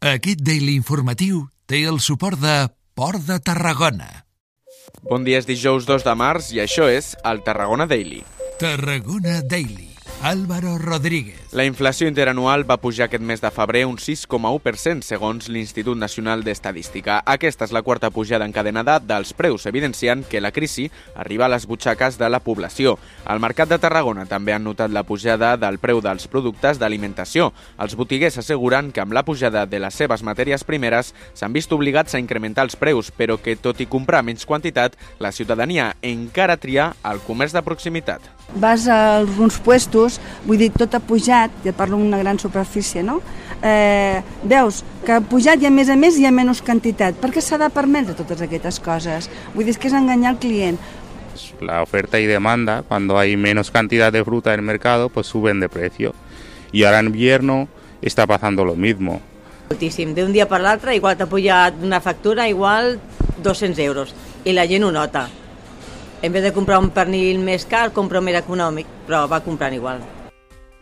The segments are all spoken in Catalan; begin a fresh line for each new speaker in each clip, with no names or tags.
Aquest Daily Informatiu té el suport de Port de Tarragona.
Bon dia, és dijous 2 de març i això és el Tarragona Daily.
Tarragona Daily. Álvaro Rodríguez.
La inflació interanual va pujar aquest mes de febrer un 6,1% segons l'Institut Nacional d'Estadística. Aquesta és la quarta pujada encadenada dels preus, evidenciant que la crisi arriba a les butxaques de la població. Al Mercat de Tarragona també han notat la pujada del preu dels productes d'alimentació. Els botiguers asseguren que amb la pujada de les seves matèries primeres s'han vist obligats a incrementar els preus, però que tot i comprar menys quantitat, la ciutadania encara tria el comerç de proximitat
vas a alguns puestos, vull dir, tot ha pujat, ja parlo d'una gran superfície, no? Eh, veus que ha pujat i a més a més hi ha menys quantitat. Per què s'ha de permetre totes aquestes coses? Vull dir, que és enganyar el client.
La oferta y demanda, cuando hay menos cantidad de fruta en el mercado, pues suben de precio. Y ahora en invierno está pasando lo mismo.
Moltíssim. D'un dia per l'altre, igual t'ha pujat una factura, igual 200 euros. I la gent ho nota en vez de comprar un pernil més car, compro més econòmic, però va comprant igual.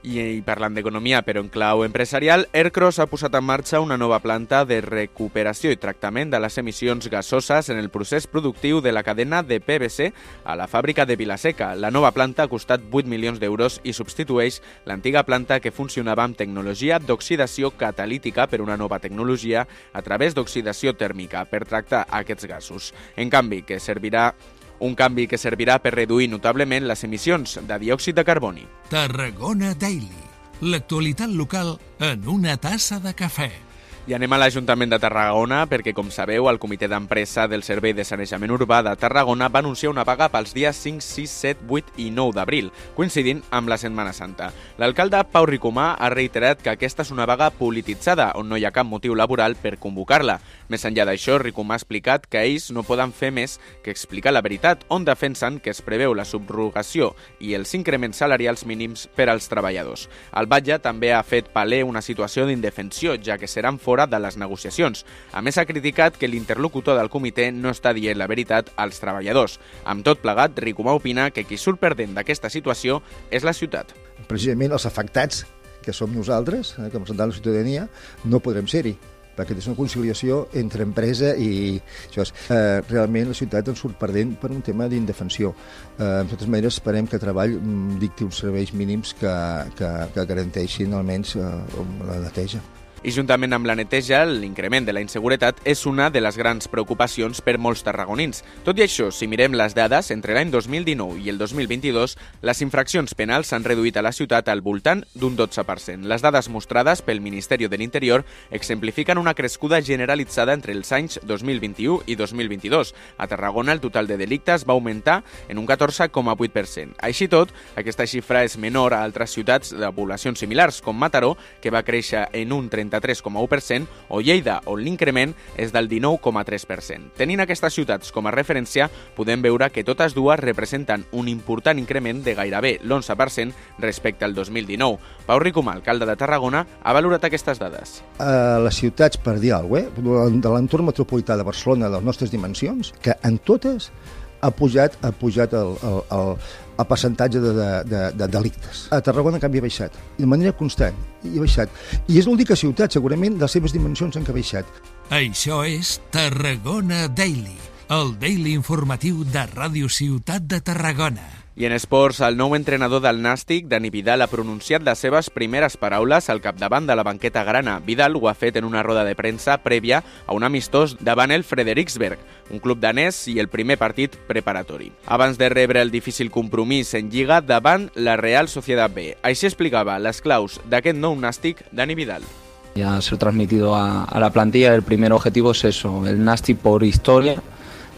I, I parlant d'economia, però en clau empresarial, Aircross ha posat en marxa una nova planta de recuperació i tractament de les emissions gasoses en el procés productiu de la cadena de PVC a la fàbrica de Vilaseca. La nova planta ha costat 8 milions d'euros i substitueix l'antiga planta que funcionava amb tecnologia d'oxidació catalítica per una nova tecnologia a través d'oxidació tèrmica per tractar aquests gasos. En canvi, que servirà un canvi que servirà per reduir notablement les emissions de diòxid de carboni.
Tarragona Daily. L'actualitat local en una tassa de cafè.
I anem a l'Ajuntament de Tarragona perquè, com sabeu, el comitè d'empresa del Servei de Sanejament Urbà de Tarragona va anunciar una vaga pels dies 5, 6, 7, 8 i 9 d'abril, coincidint amb la Setmana Santa. L'alcalde Pau Ricomà ha reiterat que aquesta és una vaga polititzada, on no hi ha cap motiu laboral per convocar-la. Més enllà d'això, Ricomà ha explicat que ells no poden fer més que explicar la veritat, on defensen que es preveu la subrogació i els increments salarials mínims per als treballadors. El Batlle també ha fet paler una situació d'indefensió, ja que seran fora fora de les negociacions. A més, ha criticat que l'interlocutor del comitè no està dient la veritat als treballadors. Amb tot plegat, Ricomà opina que qui surt perdent d'aquesta situació és la ciutat.
Precisament els afectats, que som nosaltres, eh, com de la ciutadania, no podrem ser-hi perquè és una conciliació entre empresa i això és, eh, realment la ciutat en surt perdent per un tema d'indefensió. Eh, de totes maneres, esperem que Treball mm, dicti uns serveis mínims que, que, que garanteixin almenys eh, la neteja.
I juntament amb la neteja, l'increment de la inseguretat és una de les grans preocupacions per molts tarragonins. Tot i això, si mirem les dades, entre l'any 2019 i el 2022, les infraccions penals s'han reduït a la ciutat al voltant d'un 12%. Les dades mostrades pel Ministeri de l'Interior exemplifiquen una crescuda generalitzada entre els anys 2021 i 2022. A Tarragona, el total de delictes va augmentar en un 14,8%. Així tot, aquesta xifra és menor a altres ciutats de poblacions similars, com Mataró, que va créixer en un 30 33,1%, o Lleida, on l'increment és del 19,3%. Tenint aquestes ciutats com a referència, podem veure que totes dues representen un important increment de gairebé l'11% respecte al 2019. Pau Ricomà, alcalde de Tarragona, ha valorat aquestes dades.
A les ciutats, per dir alguna cosa, eh? de l'entorn metropolità de Barcelona, de les nostres dimensions, que en totes ha pujat, ha pujat el, el, el, el percentatge de, de, de, de delictes. A Tarragona, en canvi, ha baixat. I de manera constant. I ha baixat. I és l'única ciutat, segurament, de les seves dimensions en què ha baixat.
Això és Tarragona Daily, el daily informatiu de Ràdio Ciutat de Tarragona.
I en esports, el nou entrenador del Nàstic, Dani Vidal, ha pronunciat les seves primeres paraules al capdavant de la banqueta grana. Vidal ho ha fet en una roda de premsa prèvia a un amistós davant el Frederiksberg, un club danès i el primer partit preparatori. Abans de rebre el difícil compromís en Lliga davant la Real Sociedad B. Així explicava les claus d'aquest nou Nàstic, Dani Vidal.
Ya se he transmitido a, a la plantilla. El primer objetivo es eso. El Nastic por historia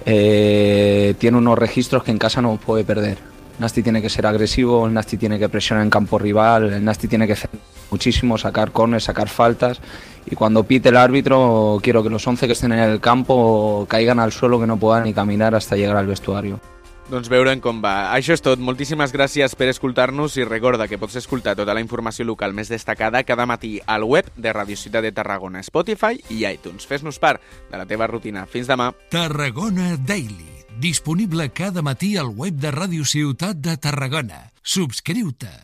eh, tiene unos registros que en casa no puede perder Nasti tiene que ser agresivo, el Nasti tiene que presionar en campo rival, el Nasti tiene que hacer muchísimo, sacar corners, sacar faltas y cuando pite el árbitro quiero que los 11 que estén en el campo caigan al suelo que no puedan ni caminar hasta llegar al vestuario.
Doncs veurem com va. Això és tot. Moltíssimes gràcies per escoltar-nos i recorda que pots escoltar tota la informació local més destacada cada matí al web de Radio Ciutat de Tarragona, Spotify i iTunes. Fes-nos part de la teva rutina. Fins demà.
Tarragona Daily Disponible cada matí al web de Ràdio Ciutat de Tarragona. Subscriu-te.